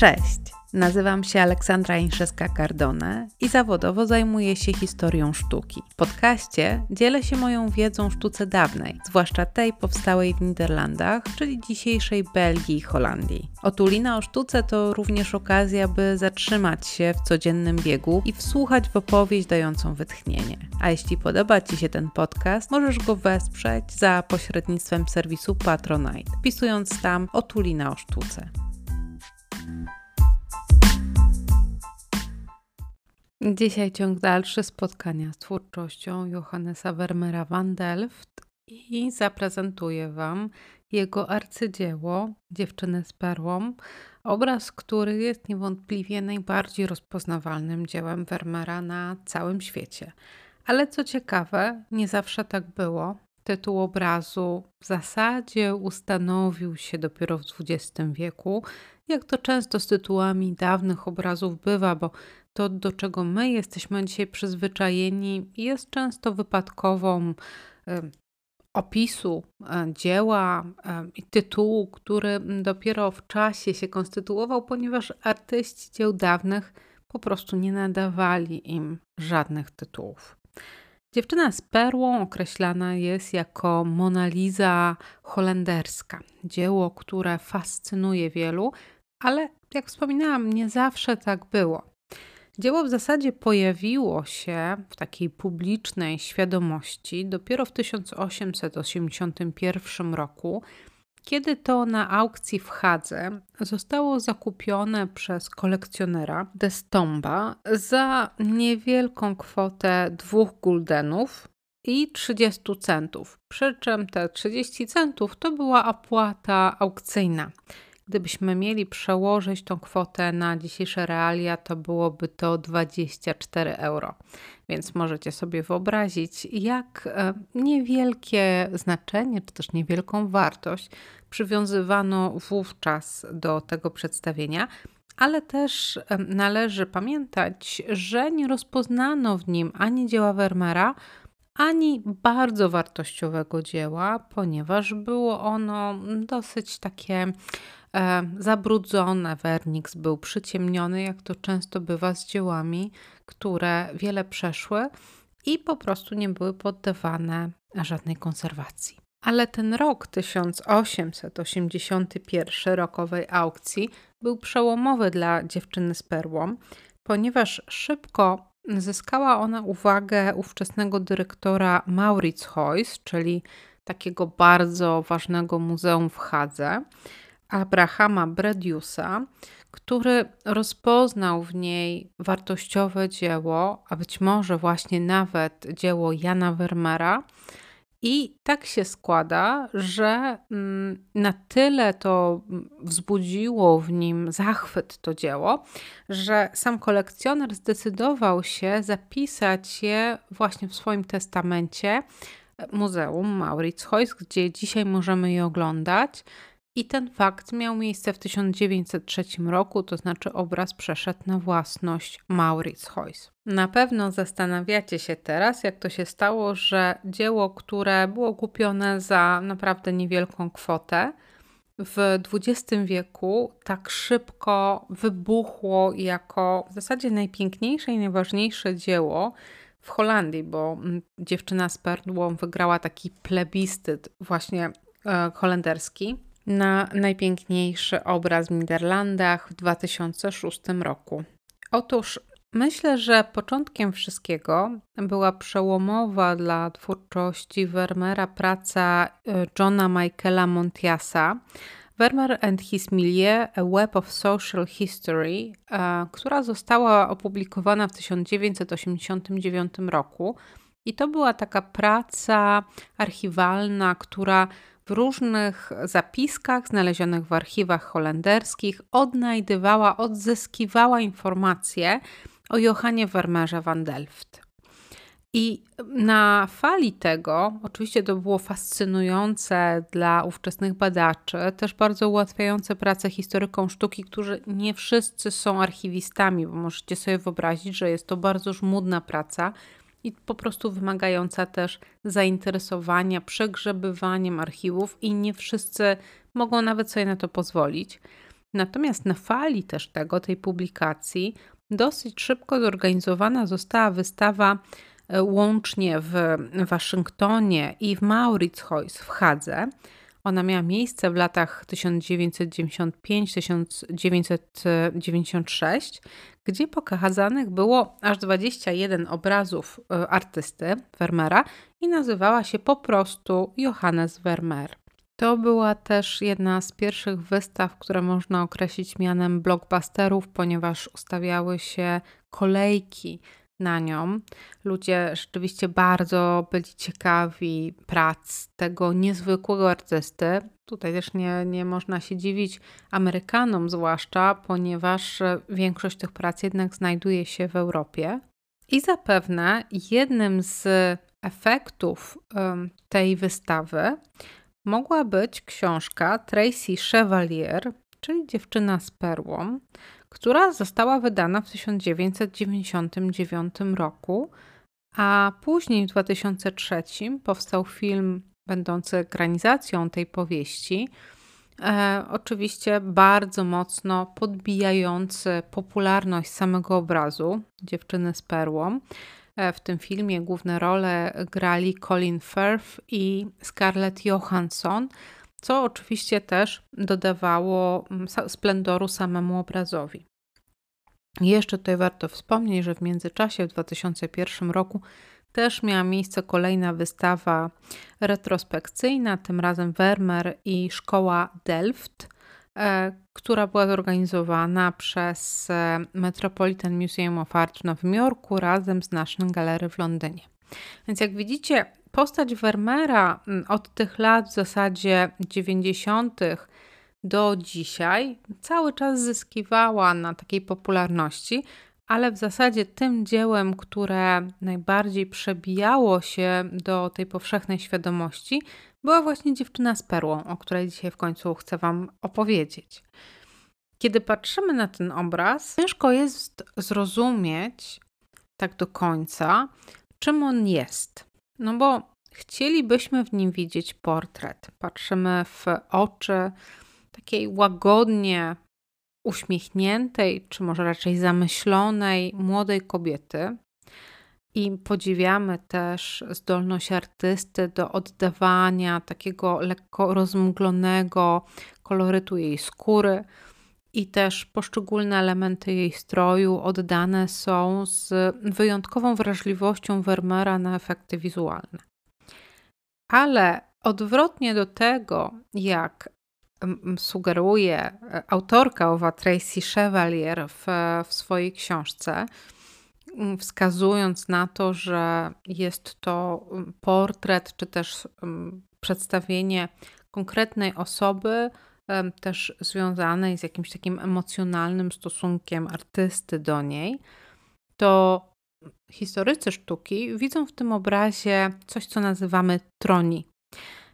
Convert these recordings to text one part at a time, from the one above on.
Cześć! Nazywam się Aleksandra Inszewska-Cardone i zawodowo zajmuję się historią sztuki. W podcaście dzielę się moją wiedzą o sztuce dawnej, zwłaszcza tej powstałej w Niderlandach, czyli dzisiejszej Belgii i Holandii. Otulina o sztuce to również okazja, by zatrzymać się w codziennym biegu i wsłuchać w opowieść dającą wytchnienie. A jeśli podoba Ci się ten podcast, możesz go wesprzeć za pośrednictwem serwisu Patronite, wpisując tam Otulina o sztuce. Dzisiaj ciąg dalszy spotkania z twórczością Johannesa Vermeera van Delft i zaprezentuję Wam jego arcydzieło Dziewczyny z perłą, obraz, który jest niewątpliwie najbardziej rozpoznawalnym dziełem Vermeera na całym świecie. Ale co ciekawe, nie zawsze tak było. Tytuł obrazu w zasadzie ustanowił się dopiero w XX wieku, jak to często z tytułami dawnych obrazów bywa, bo to, do czego my jesteśmy dzisiaj przyzwyczajeni, jest często wypadkową opisu e, dzieła i tytułu, który dopiero w czasie się konstytuował, ponieważ artyści dzieł dawnych po prostu nie nadawali im żadnych tytułów. Dziewczyna z perłą określana jest jako Mona Lisa holenderska. Dzieło, które fascynuje wielu, ale jak wspominałam, nie zawsze tak było. Dzieło w zasadzie pojawiło się w takiej publicznej świadomości dopiero w 1881 roku, kiedy to na aukcji w Hadze zostało zakupione przez kolekcjonera Destomba za niewielką kwotę dwóch guldenów i 30 centów. Przy czym te 30 centów to była opłata aukcyjna. Gdybyśmy mieli przełożyć tą kwotę na dzisiejsze realia, to byłoby to 24 euro. Więc możecie sobie wyobrazić, jak e, niewielkie znaczenie, czy też niewielką wartość przywiązywano wówczas do tego przedstawienia, ale też e, należy pamiętać, że nie rozpoznano w nim ani dzieła Vermeera, ani bardzo wartościowego dzieła, ponieważ było ono dosyć takie zabrudzone. Werniks był przyciemniony, jak to często bywa z dziełami, które wiele przeszły i po prostu nie były poddawane żadnej konserwacji. Ale ten rok 1881 rokowej aukcji był przełomowy dla dziewczyny z perłą, ponieważ szybko zyskała ona uwagę ówczesnego dyrektora Maurits Heuss, czyli takiego bardzo ważnego muzeum w Hadze, Abrahama Brediusa, który rozpoznał w niej wartościowe dzieło, a być może właśnie nawet dzieło Jana Vermeera. I tak się składa, że mm, na tyle to wzbudziło w nim zachwyt to dzieło, że sam kolekcjoner zdecydował się zapisać je właśnie w swoim testamencie Muzeum Maurits Heuss, gdzie dzisiaj możemy je oglądać. I ten fakt miał miejsce w 1903 roku, to znaczy obraz przeszedł na własność Maurits Heuss. Na pewno zastanawiacie się teraz, jak to się stało, że dzieło, które było kupione za naprawdę niewielką kwotę, w XX wieku tak szybko wybuchło jako w zasadzie najpiękniejsze i najważniejsze dzieło w Holandii, bo dziewczyna z perłą wygrała taki plebiscyt właśnie e, holenderski na najpiękniejszy obraz w Niderlandach w 2006 roku. Otóż myślę, że początkiem wszystkiego była przełomowa dla twórczości Vermeera praca e, Johna Michaela Montiasa. Vermeer and His Milieu, A Web of Social History, e, która została opublikowana w 1989 roku. I to była taka praca archiwalna, która w różnych zapiskach znalezionych w archiwach holenderskich odnajdywała, odzyskiwała informacje o Johanie Vermeerze van Delft. I na fali tego, oczywiście to było fascynujące dla ówczesnych badaczy, też bardzo ułatwiające pracę historykom sztuki, którzy nie wszyscy są archiwistami, bo możecie sobie wyobrazić, że jest to bardzo żmudna praca, i po prostu wymagająca też zainteresowania, przegrzebywaniem archiwów, i nie wszyscy mogą nawet sobie na to pozwolić. Natomiast na fali też tego, tej publikacji, dosyć szybko zorganizowana została wystawa e, łącznie w Waszyngtonie i w Mauritshuis w Hadze. Ona miała miejsce w latach 1995-1996, gdzie pokazanych było aż 21 obrazów e, artysty Vermeera i nazywała się po prostu Johannes Vermeer. To była też jedna z pierwszych wystaw, które można określić mianem blockbusterów, ponieważ ustawiały się kolejki na nią. Ludzie rzeczywiście bardzo byli ciekawi prac tego niezwykłego artysty. Tutaj też nie, nie można się dziwić Amerykanom, zwłaszcza, ponieważ większość tych prac jednak znajduje się w Europie. I zapewne jednym z efektów tej wystawy mogła być książka Tracy Chevalier, czyli Dziewczyna z perłą, która została wydana w 1999 roku, a później w 2003 powstał film będący ekranizacją tej powieści. E, oczywiście bardzo mocno podbijający popularność samego obrazu Dziewczyny z perłą. E, w tym filmie główne role grali Colin Firth i Scarlett Johansson, co oczywiście też dodawało mm, splendoru samemu obrazowi. Jeszcze tutaj warto wspomnieć, że w międzyczasie w 2001 roku też miała miejsce kolejna wystawa retrospekcyjna, tym razem Vermeer i Szkoła Delft, e, która była zorganizowana przez e, Metropolitan Museum of Art w Nowym Jorku razem z National Gallery w Londynie. Więc jak widzicie, postać Vermeera od tych lat w zasadzie 90. do dzisiaj cały czas zyskiwała na takiej popularności, ale w zasadzie tym dziełem, które najbardziej przebijało się do tej powszechnej świadomości, była właśnie dziewczyna z perłą, o której dzisiaj w końcu chcę Wam opowiedzieć. Kiedy patrzymy na ten obraz, ciężko jest zrozumieć tak do końca, czym on jest. No bo chcielibyśmy w nim widzieć portret. Patrzymy w oczy takiej łagodnie uśmiechniętej, czy może raczej zamyślonej młodej kobiety. I podziwiamy też zdolność artysty do oddawania takiego lekko rozmglonego kolorytu jej skóry, i też poszczególne elementy jej stroju oddane są z wyjątkową wrażliwością Vermeera na efekty wizualne. Ale odwrotnie do tego, jak sugeruje e, autorka owa Tracy Chevalier w, w swojej książce, wskazując na to, że jest to portret czy też przedstawienie konkretnej osoby, też związanej z jakimś takim emocjonalnym stosunkiem artysty do niej, to historycy sztuki widzą w tym obrazie coś, co nazywamy troni.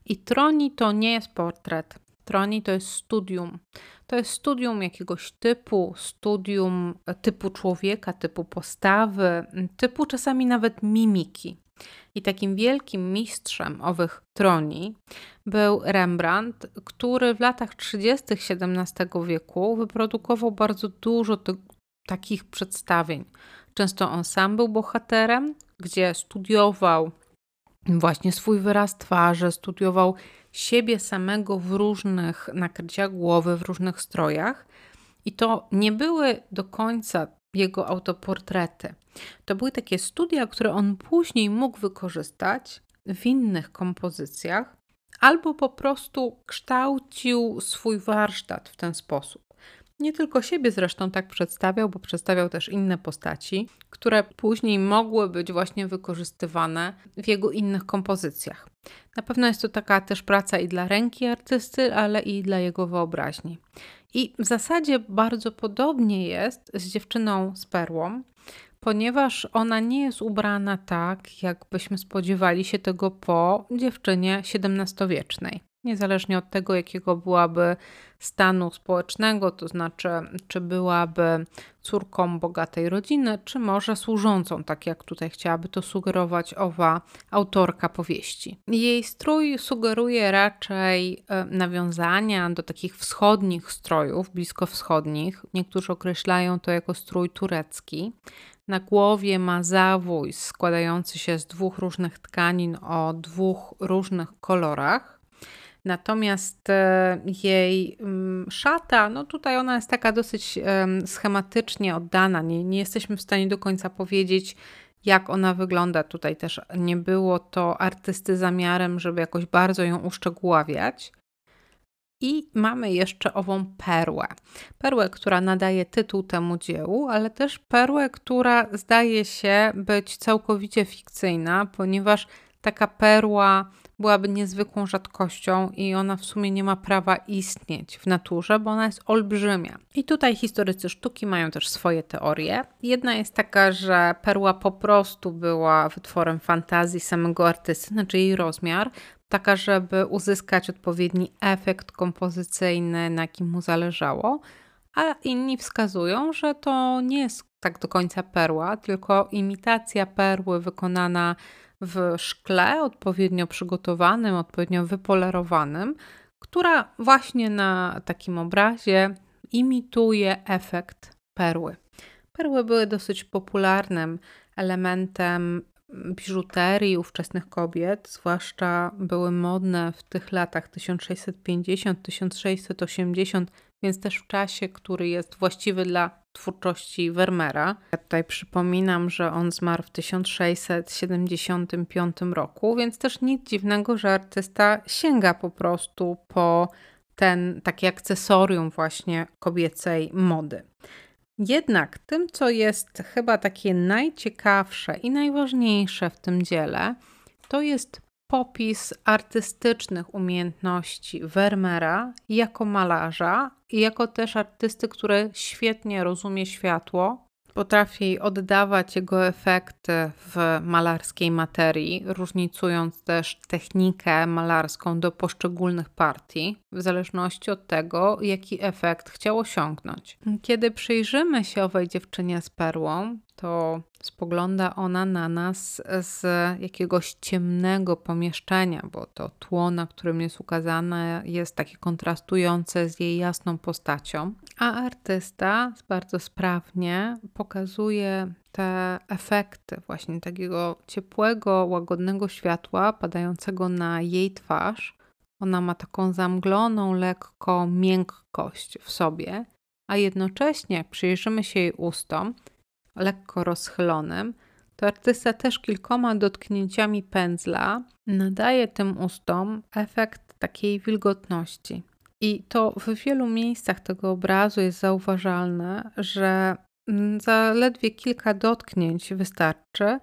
I troni to nie jest portret. Troni to jest studium. To jest studium jakiegoś typu, studium typu człowieka, typu postawy, typu czasami nawet mimiki. I takim wielkim mistrzem owych troni był Rembrandt, który w latach 30. XVII wieku wyprodukował bardzo dużo takich przedstawień. Często on sam był bohaterem, gdzie studiował właśnie swój wyraz twarzy, studiował siebie samego w różnych nakryciach głowy, w różnych strojach. I to nie były do końca jego autoportrety. To były takie studia, które on później mógł wykorzystać w innych kompozycjach, albo po prostu kształcił swój warsztat w ten sposób. Nie tylko siebie zresztą tak przedstawiał, bo przedstawiał też inne postaci, które później mogły być właśnie wykorzystywane w jego innych kompozycjach. Na pewno jest to taka też praca i dla ręki artysty, ale i dla jego wyobraźni. I w zasadzie bardzo podobnie jest z dziewczyną z perłą, ponieważ ona nie jest ubrana tak, jakbyśmy spodziewali się tego po dziewczynie XVII-wiecznej. Niezależnie od tego, jakiego byłaby stanu społecznego, to znaczy, czy byłaby córką bogatej rodziny, czy może służącą, tak jak tutaj chciałaby to sugerować owa autorka powieści. Jej strój sugeruje raczej e, nawiązania do takich wschodnich strojów, bliskowschodnich. Niektórzy określają to jako strój turecki. Na głowie ma zawój składający się z dwóch różnych tkanin o dwóch różnych kolorach. Natomiast e, jej mm, szata, no tutaj ona jest taka dosyć schematycznie oddana. Nie, nie jesteśmy w stanie do końca powiedzieć, jak ona wygląda. Tutaj też nie było to artysty zamiarem, żeby jakoś bardzo ją uszczegóławiać. I mamy jeszcze ową perłę. Perłę, która nadaje tytuł temu dziełu, ale też perłę, która zdaje się być całkowicie fikcyjna, ponieważ taka perła byłaby niezwykłą rzadkością i ona w sumie nie ma prawa istnieć w naturze, bo ona jest olbrzymia. I tutaj historycy sztuki mają też swoje teorie. Jedna jest taka, że perła po prostu była wytworem fantazji samego artysty, znaczy jej rozmiar, taka, żeby uzyskać odpowiedni efekt kompozycyjny, na jakim mu zależało, a inni wskazują, że to nie jest tak do końca perła, tylko imitacja perły wykonana w szkle odpowiednio przygotowanym, odpowiednio wypolerowanym, która właśnie na takim obrazie imituje efekt perły. Perły były dosyć popularnym elementem biżuterii ówczesnych kobiet, zwłaszcza były modne w tych latach 1650-1680, więc też w czasie, który jest właściwy dla twórczości Vermeera. Ja tutaj przypominam, że on zmarł w 1675 roku, więc też nic dziwnego, że artysta sięga po prostu po ten taki akcesorium właśnie kobiecej mody. Jednak tym, co jest chyba takie najciekawsze i najważniejsze w tym dziele, to jest popis artystycznych umiejętności Vermeera jako malarza i jako też artysty, który świetnie rozumie światło potrafi oddawać jego efekty w malarskiej materii, różnicując też technikę malarską do poszczególnych partii, w zależności od tego, jaki efekt chciał osiągnąć. Kiedy przyjrzymy się owej dziewczynie z perłą, to spogląda ona na nas z jakiegoś ciemnego pomieszczenia, bo to tło, na którym jest ukazane, jest takie kontrastujące z jej jasną postacią, a artysta bardzo sprawnie pokazuje te efekty właśnie takiego ciepłego, łagodnego światła padającego na jej twarz. Ona ma taką zamgloną, lekko miękkość w sobie, a jednocześnie, jak przyjrzymy się jej ustom, lekko rozchylonym, to artysta też kilkoma dotknięciami pędzla nadaje tym ustom efekt takiej wilgotności. I to w wielu miejscach tego obrazu jest zauważalne, że zaledwie kilka dotknięć wystarczy,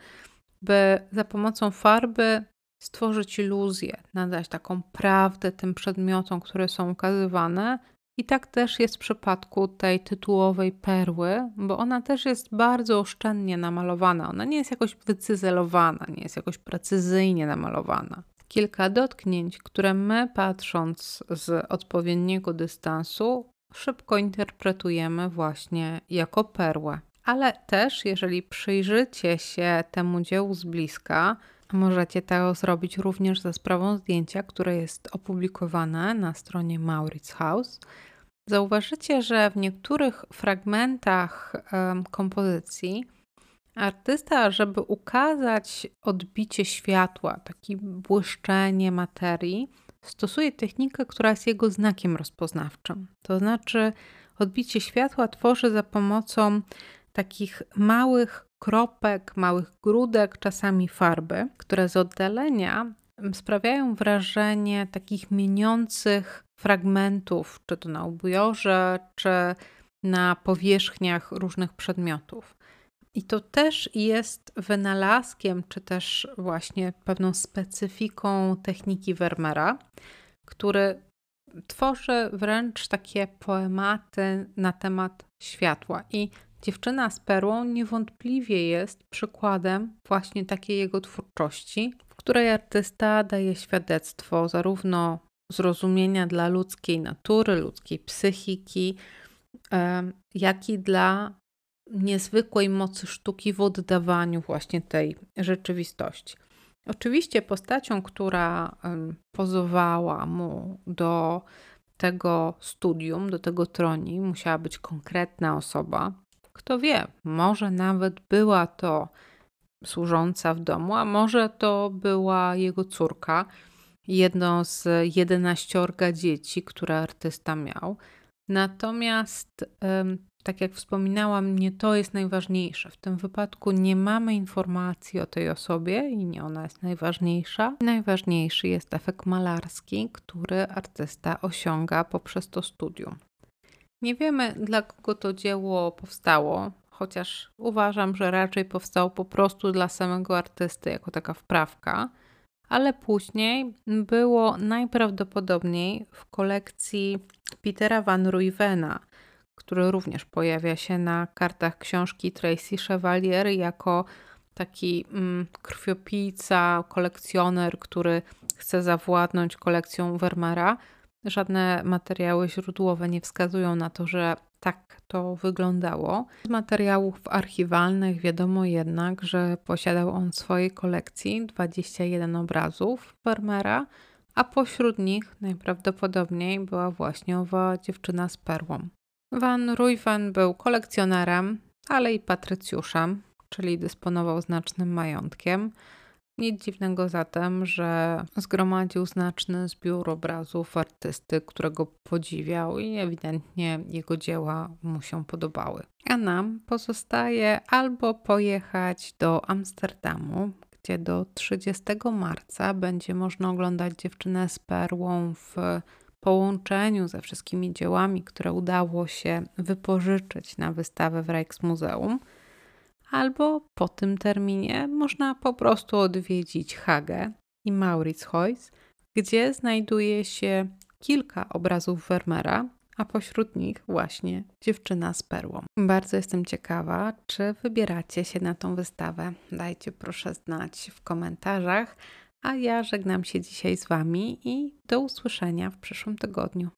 by za pomocą farby stworzyć iluzję, nadać taką prawdę tym przedmiotom, które są ukazywane, i tak też jest w przypadku tej tytułowej perły, bo ona też jest bardzo oszczędnie namalowana. Ona nie jest jakoś wycyzelowana, nie jest jakoś precyzyjnie namalowana. Kilka dotknięć, które my patrząc z odpowiedniego dystansu szybko interpretujemy właśnie jako perłę. Ale też, jeżeli przyjrzycie się temu dziełu z bliska, Możecie to zrobić również za sprawą zdjęcia, które jest opublikowane na stronie Maurits House. Zauważycie, że w niektórych fragmentach kompozycji artysta, żeby ukazać odbicie światła, takie błyszczenie materii, stosuje technikę, która jest jego znakiem rozpoznawczym. To znaczy, odbicie światła tworzy za pomocą takich małych kropek, małych grudek, czasami farby, które z oddalenia sprawiają wrażenie takich mieniących fragmentów, czy to na ubojorze, czy na powierzchniach różnych przedmiotów. I to też jest wynalazkiem, czy też właśnie pewną specyfiką techniki Vermeera, który tworzy wręcz takie poematy na temat światła. I Dziewczyna z perłą niewątpliwie jest przykładem właśnie takiej jego twórczości, w której artysta daje świadectwo zarówno zrozumienia dla ludzkiej natury, ludzkiej psychiki, jak i dla niezwykłej mocy sztuki w oddawaniu właśnie tej rzeczywistości. Oczywiście postacią, która pozowała mu do tego studium, do tego troni, musiała być konkretna osoba. Kto wie, może nawet była to służąca w domu, a może to była jego córka, jedno z jedenaściorga dzieci, które artysta miał. Natomiast, tak jak wspominałam, nie to jest najważniejsze. W tym wypadku nie mamy informacji o tej osobie i nie ona jest najważniejsza. Najważniejszy jest efekt malarski, który artysta osiąga poprzez to studium. Nie wiemy, dla kogo to dzieło powstało, chociaż uważam, że raczej powstało po prostu dla samego artysty, jako taka wprawka ale później było najprawdopodobniej w kolekcji Petera Van Ruywena, który również pojawia się na kartach książki Tracy Chevalier jako taki mm, krwiopijca, kolekcjoner, który chce zawładnąć kolekcją Vermeera. Żadne materiały źródłowe nie wskazują na to, że tak to wyglądało. Z materiałów archiwalnych wiadomo jednak, że posiadał on w swojej kolekcji 21 obrazów Vermeera, a pośród nich najprawdopodobniej była właśnie owa dziewczyna z perłą. Van Ruyven był kolekcjonerem, ale i patrycjuszem, czyli dysponował znacznym majątkiem. Nic dziwnego zatem, że zgromadził znaczny zbiór obrazów artysty, którego podziwiał i ewidentnie jego dzieła mu się podobały. A nam pozostaje albo pojechać do Amsterdamu, gdzie do 30 marca będzie można oglądać dziewczynę z perłą w połączeniu ze wszystkimi dziełami, które udało się wypożyczyć na wystawę w Rijksmuseum – albo po tym terminie można po prostu odwiedzić Hagę i Mauritshuis, gdzie znajduje się kilka obrazów Vermeera, a pośród nich właśnie dziewczyna z perłą. Bardzo jestem ciekawa, czy wybieracie się na tą wystawę. Dajcie proszę znać w komentarzach, a ja żegnam się dzisiaj z Wami i do usłyszenia w przyszłym tygodniu.